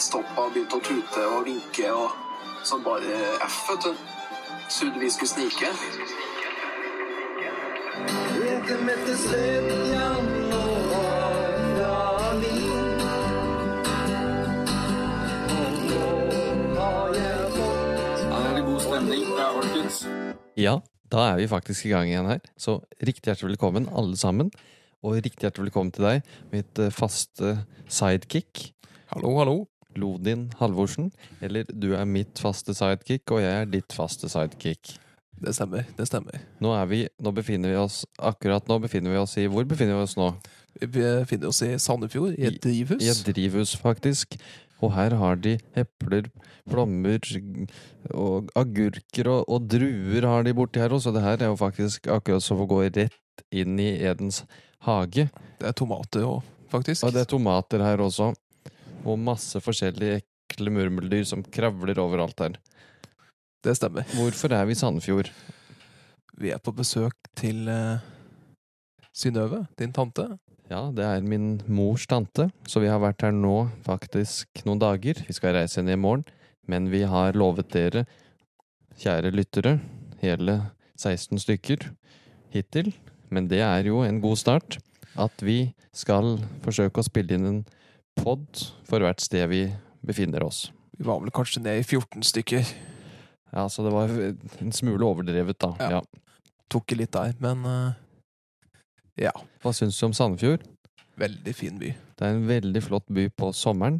stoppa og begynte å tute og vinke og sånn bare F, vet du. Trodde vi skulle snike. Ja, da er vi faktisk i gang igjen her. Så riktig hjertelig velkommen, alle sammen. Og riktig hjertelig velkommen til deg, mitt eh, faste sidekick. Hallo, hallo. Lodin Halvorsen. Eller du er mitt faste sidekick, og jeg er ditt faste sidekick. Det stemmer. det stemmer. Nå er vi, nå befinner vi oss Akkurat nå befinner vi oss i Hvor befinner vi oss nå? Vi befinner oss i Sandefjord, i et drivhus. I et drivhus, faktisk. Og her har de epler, plommer og agurker og, og druer har de borti her også. Det her er jo faktisk akkurat som å gå rett inn i Edens hage. Det er tomater òg, faktisk. Og det er tomater her også. Og masse forskjellige ekle murmeldyr som kravler overalt her. Det stemmer. Hvorfor er vi i Sandefjord? Vi er på besøk til uh, Synnøve, din tante. Ja, det er min mors tante, så vi har vært her nå faktisk noen dager. Vi skal reise ned i morgen, men vi har lovet dere, kjære lyttere, hele 16 stykker hittil, men det er jo en god start, at vi skal forsøke å spille inn en pod for hvert sted vi befinner oss. Vi var vel kanskje ned i 14 stykker. Ja, så det var en smule overdrevet, da. Ja. Ja. Tok litt der, men uh, ja. Hva syns du om Sandefjord? Veldig fin by. Det er en veldig flott by på sommeren,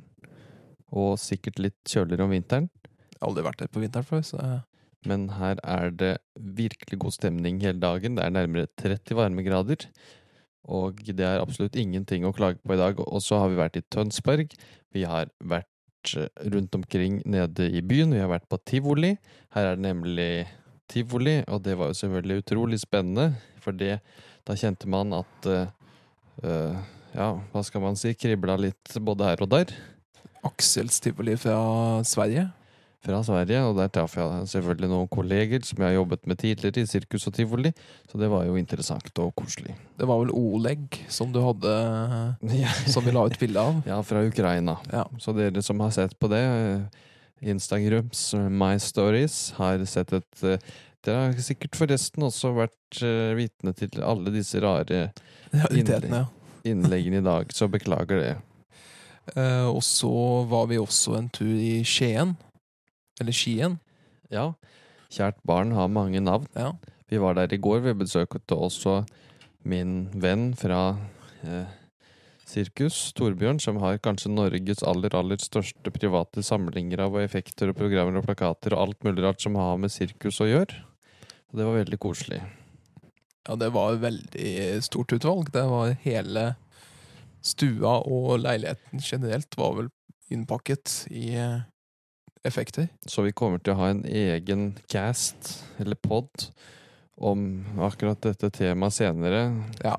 og sikkert litt kjøligere om vinteren. Jeg har aldri vært der på vinteren før, så uh, Men her er det virkelig god stemning hele dagen. Det er nærmere 30 varmegrader. Og det er absolutt ingenting å klage på i dag. Og så har vi vært i Tønsberg. Vi har vært eh, rundt omkring nede i byen. Vi har vært på tivoli. Her er det nemlig tivoli, og det var jo selvfølgelig utrolig spennende. For det, da kjente man at uh, Ja, hva skal man si? Kribla litt både her og der. Aksels tivoli fra Sverige. Fra Sverige, og der traff jeg selvfølgelig noen kolleger som jeg har jobbet med tidligere i sirkus og tivoli, så det var jo interessant og koselig. Det var vel Oleg som du hadde Som vi la ut bilde av. ja fra Ukraina. Ja. Så dere som har sett på det, eh, Instagrams eh, My Stories, har sett et eh, Dere har sikkert forresten også vært vitne til alle disse rare innleggene, innleggene i dag, så beklager det. Og så var vi også en tur i Skien. Eller Skien. Ja, kjært barn har mange navn. Ja. Vi var der i går. Vi besøkte også min venn fra eh, sirkus, Torbjørn, som har kanskje Norges aller, aller største private samlinger av effekter og programmer og plakater og alt mulig rart som har med sirkus å gjøre. Og det var veldig koselig. Ja, det var veldig stort utvalg. Det var hele stua og leiligheten generelt var vel innpakket i eh, effekter. Så vi kommer til å ha en egen cast, eller pod, om akkurat dette temaet senere. Ja.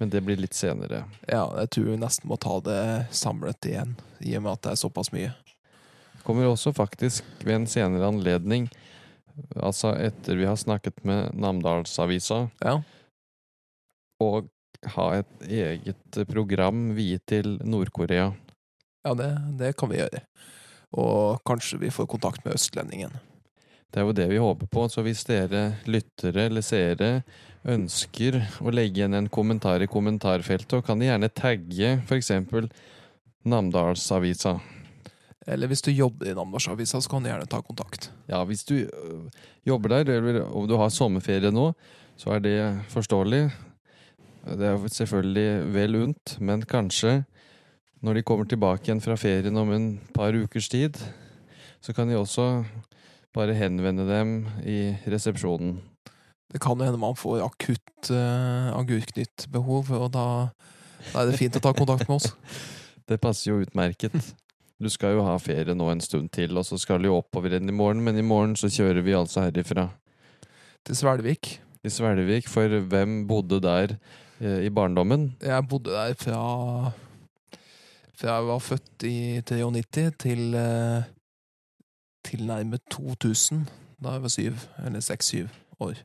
Men det blir litt senere. ja, jeg tror vi nesten må ta det samlet igjen, i og med at det er såpass mye. kommer også faktisk ved en senere anledning, altså etter vi har snakket med Namdalsavisa, Ja. og ha et eget program viet til Nord-Korea. Ja, det, det kan vi gjøre. Og kanskje vi får kontakt med Østlendingen. Det er jo det vi håper på, så hvis dere lyttere eller seere ønsker å legge igjen en kommentar i kommentarfeltet, og kan de gjerne tagge eksempel Namdalsavisa. Eller hvis du jobber i Namdalsavisa, så kan du gjerne ta kontakt. Ja, hvis du øh, jobber der, eller om du har sommerferie nå, så er det forståelig. Det er selvfølgelig vel unt, men kanskje når de kommer tilbake igjen fra ferien om en par ukers tid, så kan de også bare henvende dem i resepsjonen. Det kan jo hende man får akutt uh, agurknyttbehov, og da, da er det fint å ta kontakt med oss. Det passer jo utmerket. Du skal jo ha ferie nå en stund til, og så skal du jo oppover igjen i morgen, men i morgen så kjører vi altså herifra Til Svelvik. i Svelvik, for hvem bodde der uh, i barndommen? Jeg bodde der fra Fra jeg var født i 93 til uh, tilnærmet 2000, da jeg var syv, eller seks-syv år.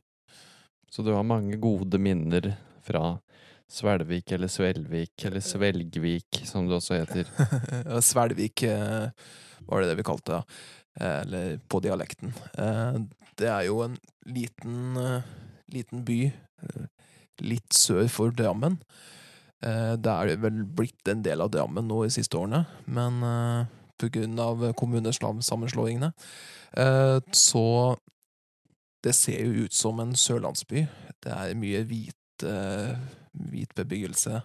Så du har mange gode minner fra Svelvik eller Svelvik eller Svelgvik, som det også heter. Svelvik eh, var det det vi kalte det, eh, eller på dialekten. Eh, Det er jo en liten, eh, liten by eh, litt sør for Drammen. Eh, Det er vel blitt en del av Drammen nå de siste årene, men pga. grunn av kommunesammenslåingene. Eh, Så det ser jo ut som en sørlandsby. Det er mye hvit, eh, hvit bebyggelse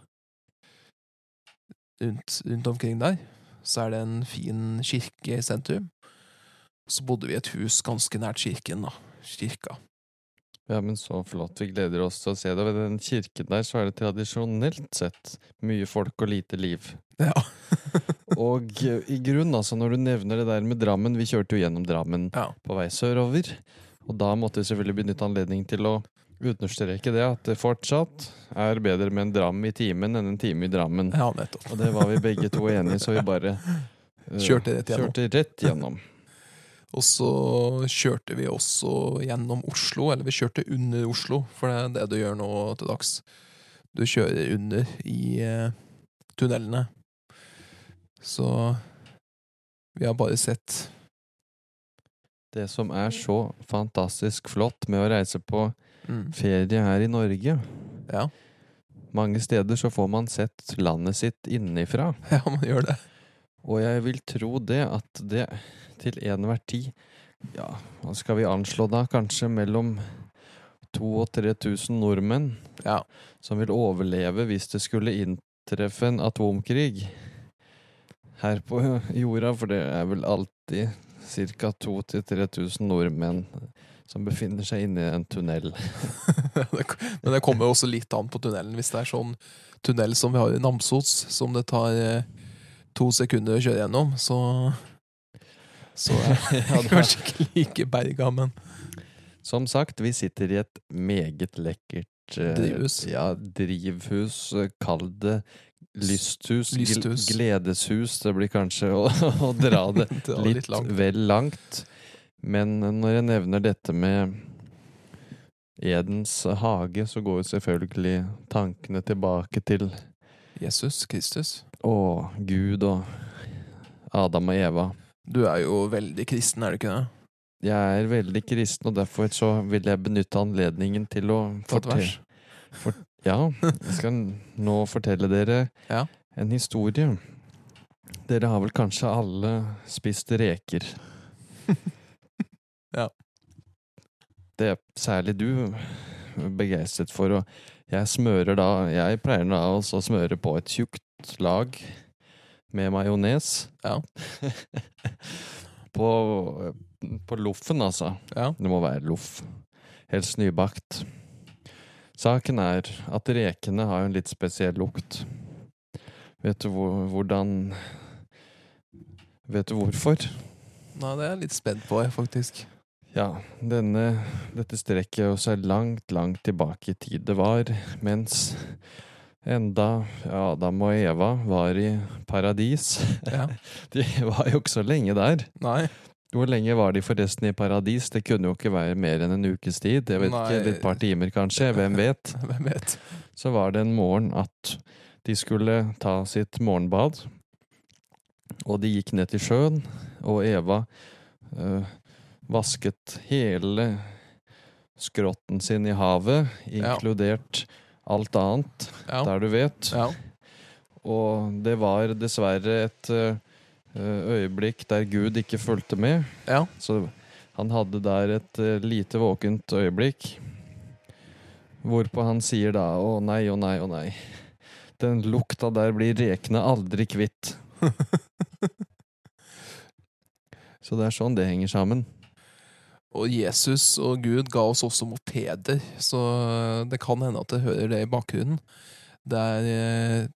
rundt, rundt omkring der. Så er det en fin kirke i sentrum. Så bodde vi i et hus ganske nært kirken, da. Kirka. Ja, men så flott. Vi gleder oss til å se det. Ved den kirken der så er det tradisjonelt sett mye folk og lite liv. Ja. Og eh, i grunn, altså, når du nevner det der med Drammen Vi kjørte jo gjennom Drammen Ja. på vei sørover. Og da måtte vi selvfølgelig benytte anledningen til å understreke det at det fortsatt er bedre med en dram i timen enn en time i Drammen. ja, nettopp. Og det var vi begge to enige så vi bare uh, Kjørte rett gjennom. Kjørte rett gjennom. Og så kjørte vi også gjennom Oslo, eller vi kjørte under Oslo, for det er det du gjør nå til dags. Du kjører under i eh, tunnelene. Så vi har bare sett Det som er så fantastisk flott med å reise på mm, ferie her i Norge Ja, Mange steder så får man sett landet sitt innenfra. ja, man gjør det. Og jeg vil tro det at det til enhver tid Ja, hva skal vi anslå da? Kanskje mellom 2000 og 3000 nordmenn Ja. som vil overleve hvis det skulle inntreffe en atomkrig her på jorda, for det er vel alltid ca. 2000-3000 nordmenn som befinner seg inne i en tunnel. Men det kommer jo også litt an på tunnelen. Hvis det er sånn tunnel som vi har i Namsos, som det tar eh, to sekunder å kjøre gjennom, så Så jeg hadde kanskje ikke like berga, men Som sagt, vi sitter i et meget lekkert eh, Drivhus. Ja, drivhus. eh, Kall det lysthus. Lysthus. Gledeshus. Det blir kanskje å, å dra det det litt, litt langt. vel langt. Men når jeg nevner dette med Edens hage, så går jo selvfølgelig tankene tilbake til Jesus Kristus. Å, Gud og Adam og Eva. Du er jo veldig kristen, er du ikke det? Jeg er veldig kristen, og derfor så vil jeg benytte anledningen til å fortelle for, Ja, jeg skal nå fortelle dere Ja. en historie. Dere har vel kanskje alle spist reker? Ja. Det er særlig du begeistret for, og jeg smører da Jeg pleier da også å smøre på et tjukt lag med majones. Ja. på, på loffen, altså. Ja. Det må være loff. Helst nybakt. Saken er at rekene har en litt spesiell lukt. Vet du hvor, hvordan Vet du hvorfor? Nei, det er jeg litt spent på, faktisk. Ja, denne, dette strekker jo seg langt, langt tilbake i tid. Det var mens enda Adam og Eva var i paradis. Ja. De var jo ikke så lenge der. Nei. Hvor lenge var de forresten i paradis? Det kunne jo ikke være mer enn en ukes tid. Jeg vet Nei. ikke, Et par timer kanskje, hvem vet? Hvem vet? Så var det en morgen at de skulle ta sitt morgenbad. Og de gikk ned til sjøen, og Eva øh, vasket hele skrotten sin i havet, inkludert alt annet, Ja. der du vet. ja. Og det var dessverre et øh, øyeblikk der Gud ikke fulgte med. Ja. Så han hadde der et eh, lite våkent øyeblikk. Hvorpå han sier da å nei, å nei, å nei. Den lukta der blir rekene aldri kvitt. Så det er sånn det henger sammen. Og Jesus og Gud ga oss også mopeder, så det kan hende at jeg hører det i bakgrunnen. Det er eh,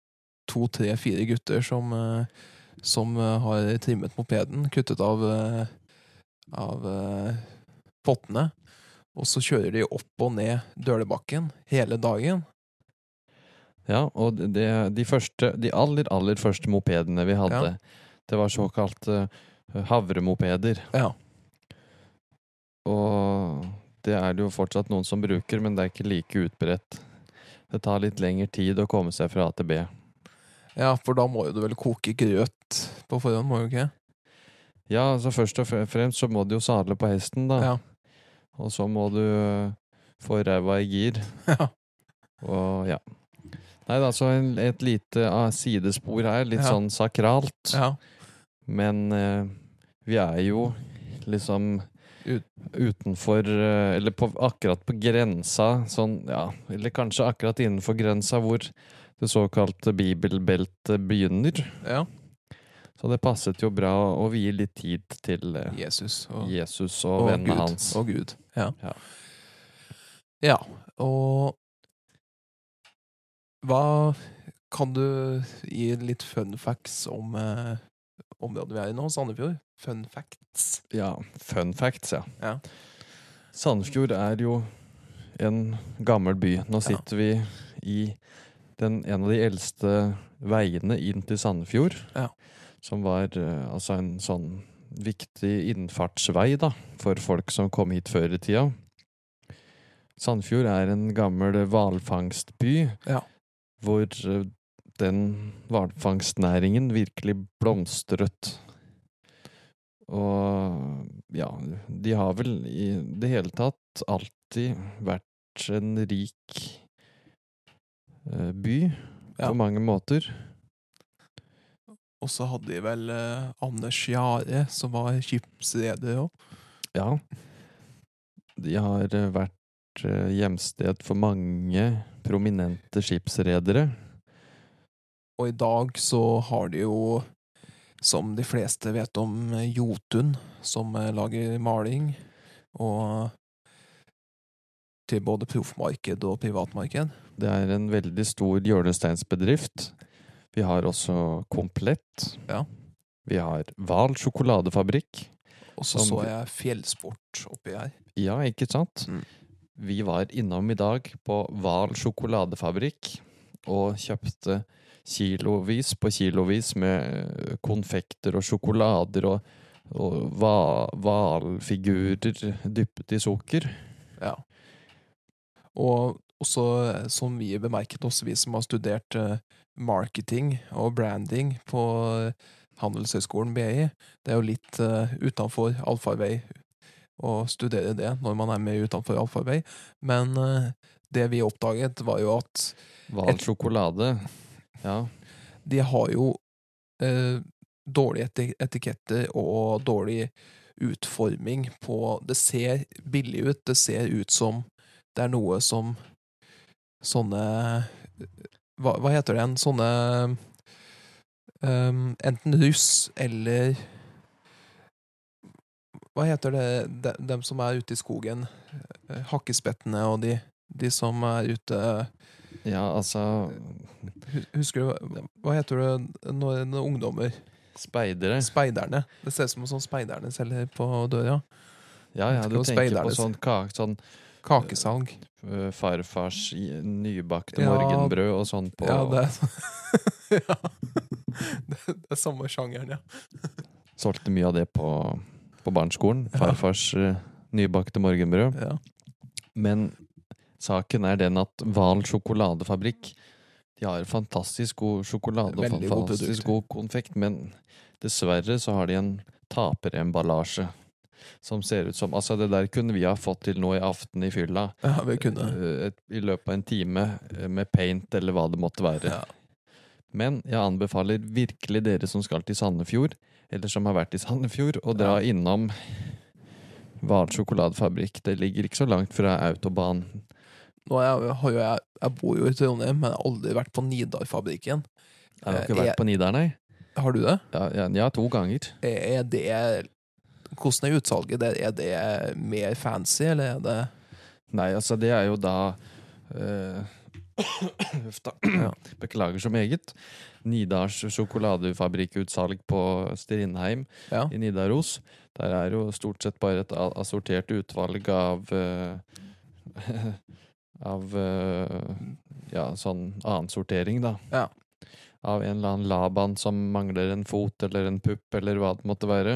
to, tre, fire gutter som, eh, som eh, har trimmet mopeden, kuttet av, eh, av eh, pottene, og så kjører de opp og ned Dølebakken hele dagen. Ja, og det, de første, de aller, aller første mopedene vi hadde, det var såkalte havremopeder. Ja. Og det er det jo fortsatt noen som bruker, men det er ikke like utbredt. Det tar litt lengre tid å komme seg fra A til B. Ja, for da må jo du vel koke grøt på forhånd, må du ikke? Ja, altså først og fremst så må du jo sadle på hesten, da. Ja. Og så må du øh, få ræva i gir. Ja. Og ja. Nei da, så en, et lite ah, sidespor her. Litt Ja. sånn sakralt. ja. Men eh, vi er jo liksom Ut- utenfor eh, Eller på, akkurat på grensa, sånn ja Eller kanskje akkurat innenfor grensa hvor det såkalte bibelbeltet begynner. ja. Så det passet jo bra å, vie litt tid til eh, Jesus og, Jesus og, og vennene Gud. hans. Og Gud. Ja. Ja. Ja, og Hva Kan du gi litt fun facts om eh, området vi er i nå, Sandefjord? Fun facts. Ja, fun facts, ja. Ja. Sandefjord er jo en gammel by. Nå sitter vi i den, en av de eldste veiene inn til Sandefjord. Ja. Som var eh, altså en sånn viktig innfartsvei da, for folk som kom hit før i tida. Sandefjord er en gammel hvalfangstby, Ja. hvor eh, den hvalfangstnæringen virkelig blomstret. Og ja, de har vel i det hele tatt alltid vært en rik eh, by Ja. på mange måter. Og så hadde de vel eh, Anders Jare, som var skipsreder òg. Ja. De har eh, vært eh, hjemsted for mange prominente skipsredere. Og i dag så har de jo, som de fleste vet om, Jotun, som lager maling. Og til både proffmarked og privatmarked. Det er en veldig stor hjørnesteinsbedrift. Vi har også Komplett. Ja. Vi har Hval sjokoladefabrikk. Og så så jeg fjellsport oppi her. Ja, ikke sant? Mm. Vi var innom i dag på Hval sjokoladefabrikk og kjøpte kilovis på kilovis med eh, konfekter og sjokolader og, og hvalfigurer dyppet i sukker. Ja. Og også, eh, som vi bemerket, også vi som har studert eh, marketing og branding på Handelshøyskolen BI, det er jo litt utenfor allfarvei å studere det når man er med utenfor allfarvei, men det vi oppdaget var jo at Hval sjokolade. Ja. de har jo eh, dårlige eti- etiketter og dårlig utforming på Det ser billig ut, det ser ut som det er noe som sånne Hva, hva heter det igjen? Sånne um, Enten russ eller Hva heter det de, dem som er ute i skogen? Eh, Hakkespettene og de, de som er ute ja, altså Husker du hva- heter det når, når ungdommer Speidere. Speiderne. Det ser ut som sånn speiderne selger på døra. Ja, ja, du tenker på sånn, kake, sånn Kakesalg. farfars nybakte Ja. morgenbrød og sånn på Ja, det er ja. Det, det er samme sjangeren, ja. Solgte mye av det på, på barneskolen. Farfars nybakte morgenbrød. ja. Men saken er den at Hval sjokoladefabrikk De har fantastisk god sjokolade og fantastisk god konfekt, men dessverre så har de en taperemballasje. Som ser ut som Altså, det der kunne vi ha fått til nå i aften i fylla. ja vi kunne. øh, et, I løpet av en time øh, med paint eller hva det måtte være. Ja. Men jeg anbefaler virkelig dere som skal til Sandefjord, eller som har vært i Sandefjord, å dra Ja. innom Hval sjokoladefabrikk. Det ligger ikke så langt fra autobahn. Nå jeg, har jo jeg, jeg bor jo i Trondheim, men jeg har aldri vært på Nidar-fabrikken. Jeg har ikke Eh, vært på Nidar, nei. Har du det? Ja, ja, to ganger. Er det Hvordan er utsalget der? Er det mer fancy, eller er det Nei, altså, det er jo da Huff da. Beklager så meget. Nidars sjokoladefabrikkutsalg på Strindheim Ja. i Nidaros. Der er jo stort sett bare et assortert utvalg av eh, Av eh, ja, sånn annensortering, da. Ja. Av en eller annen Laban som mangler en fot eller en pupp eller hva det måtte være.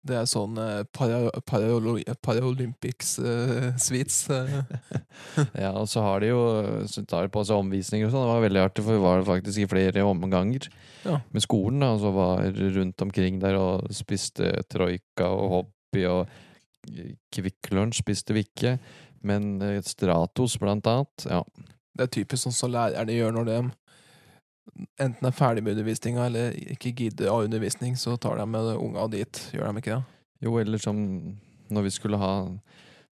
Det er sånn eh, para, para, Paralympics eh. Eh. Ja, og så har de jo Så tar de på seg omvisninger og sånn. Det var veldig artig, for vi var faktisk i flere omganger Ja. med skolen. da, Og så var rundt omkring der og spiste troika og hoppy og Kvikk Lunsj spiste vi ikke. Men eh, Stratos, blant annet. Ja. Det er typisk sånn som lærerne gjør når de enten er ferdig med undervisninga eller ikke gidder av undervisning, så tar de med unga dit. Gjør de ikke det? Jo, eller som når vi skulle ha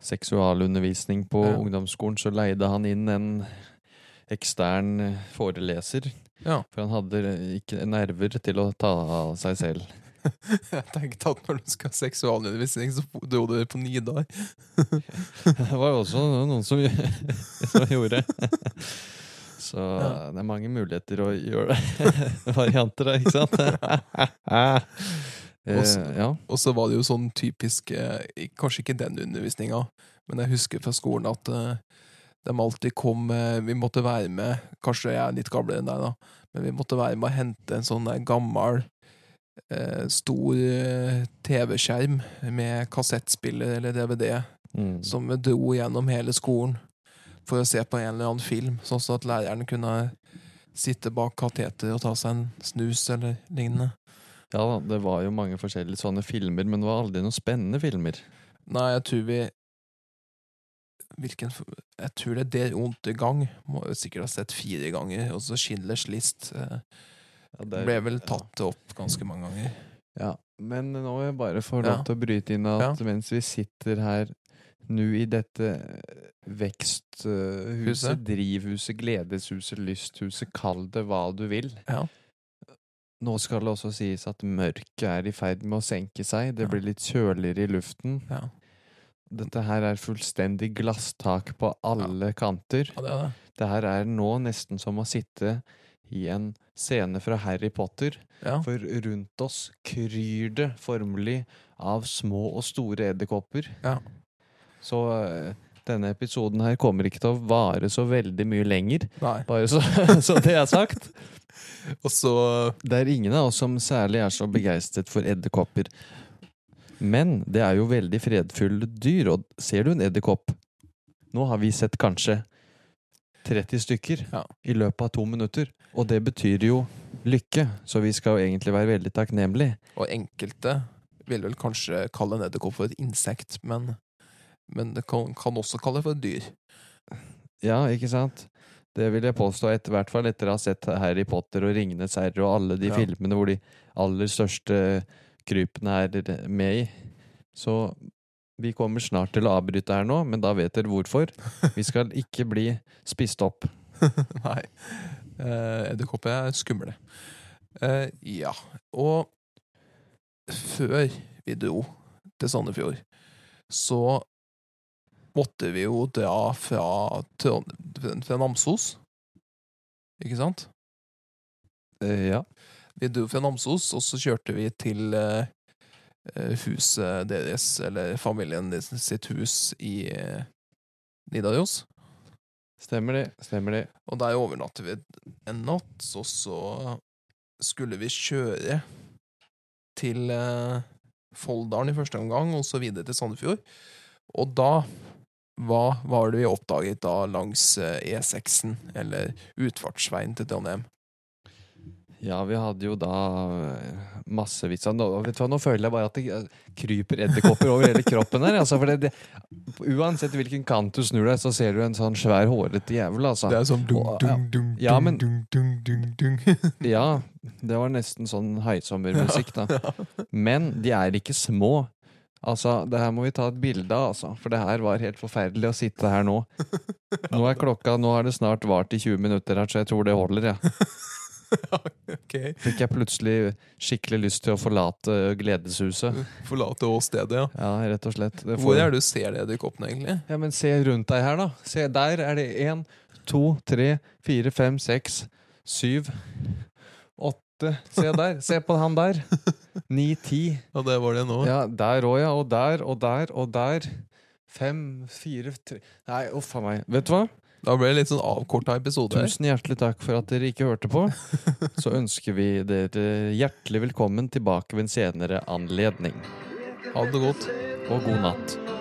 seksualundervisning på Ja. ungdomsskolen, så leide han inn en ekstern foreleser. Ja. For han hadde ikke nerver til å ta av seg selv. Jeg tenkte at når du skal ha seksualundervisning, så dro du på Nidar. Det var jo også noen som, som gjorde. Så Ja. det er mange muligheter å gjøre det. Varianter ikke sant? Eh, ja. Og så var det jo sånn typisk eh, Kanskje ikke den undervisninga, men jeg husker fra skolen at eh, de alltid kom Vi måtte være med Kanskje jeg er litt gamlere enn deg, da, men vi måtte være med å hente en sånn gammel stor eh, TV-skjerm med kassettspiller eller DVD Mm. som dro gjennom hele skolen for å se på en eller annen film, sånn at læreren kunne sitte bak kateter og ta seg en snus eller lignende. Ja da, det var jo mange forskjellige sånne filmer, men det var aldri noen spennende filmer. Nei, jeg tror vi Hvilken Jeg tror det er Der ondt i gang. Må jo sikkert ha sett fire ganger. Og så Schindlers list eh, det er- ble vel tatt opp ganske mange ganger. Ja, men nå må jeg bare få lov til å bryte inn at Ja. mens vi sitter her nå i dette veksthuset, Huset. drivhuset, gledeshuset, lysthuset, kall det hva du vil. Ja. Nå skal det også sies at mørket er i ferd med å senke seg, det Ja. blir litt kjøligere i luften. Ja, Dette her er fullstendig glasstak på alle kanter. ja det er det. Det her er nå nesten som å sitte i en scene fra Harry Potter. Ja. For rundt oss kryr det formelig av små og store edderkopper. Ja. Så eh, denne episoden her kommer ikke til å vare så veldig mye lenger. Nei. Bare så, så det er sagt. Og så Det er ingen av oss som særlig er så begeistret for edderkopper. Men det er jo veldig fredfulle dyr, og ser du en edderkopp Nå har vi sett kanskje 30 stykker Ja. i løpet av to minutter, og det betyr jo lykke, så vi skal jo egentlig være veldig takknemlige. Og enkelte vil vel kanskje kalle en edderkopp for et insekt, men, men det kan, kan også kalle det for et dyr. Ja, ikke sant? Det vil jeg påstå, etter, hvert fall etter å ha sett Harry Potter og Ringenes herre og alle de Ja. filmene hvor de aller største krypene er med i. Så vi kommer snart til å avbryte her nå, men da vet dere hvorfor. Vi skal ikke bli spist opp. Nei. Eh, Edderkopper er skumle. Eh, ja. Og før vi dro til Sandefjord, så måtte vi jo dra fra, fra Namsos. Ikke sant? Eh, ja. Vi dro fra Namsos, og så kjørte vi til eh, huset deres, eller familien sitt hus i eh, Nidaros. Stemmer det. Stemmer det. Og der overnatter vi en natt, og så skulle vi kjøre til eh, Folldalen i første omgang, og så videre til Sandefjord. Og da hva var det vi oppdaget da langs eh, E6-en, eller utfartsveien til Trondheim? Ja, vi hadde jo da eh, massevis av nå, vet du hva, nå føler jeg bare at det eh, kryper edderkopper over hele kroppen her. Altså, for det, det, uansett hvilken kant du snur deg, så ser du en sånn svær, hårete jævel. Altså. Det er sånn dung, dung, dung, Ja, men- dung, dung, dung, dung. Ja, det var nesten sånn høysommermusikk, da. Men de er ikke små. Altså, det her må vi ta et bilde av, altså. For det her var helt forferdelig å sitte her nå. Nå er klokka Nå har det snart vart i 20 minutter her, så jeg tror det holder, ja. ok. Fikk jeg plutselig skikkelig lyst til å forlate gledeshuset. Forlate åstedet, ja. Ja, rett og slett. Det Hvor er det du ser de edderkoppene, egentlig? Ja, men se rundt deg her, da. Se, der er det én, to, tre, fire, fem, seks, syv, åtte Se der. Se på han der. Ni, ti. Ja, det var det nå. Ja, der òg, ja. Og der, og der, og der. Fem, fire, tre Nei, uff a meg. Vet du hva? Da ble det litt sånn avkorta episode. her. Tusen hjertelig takk for at dere ikke hørte på. Så ønsker vi dere hjertelig velkommen tilbake ved en senere anledning. Ha det godt. Og god natt.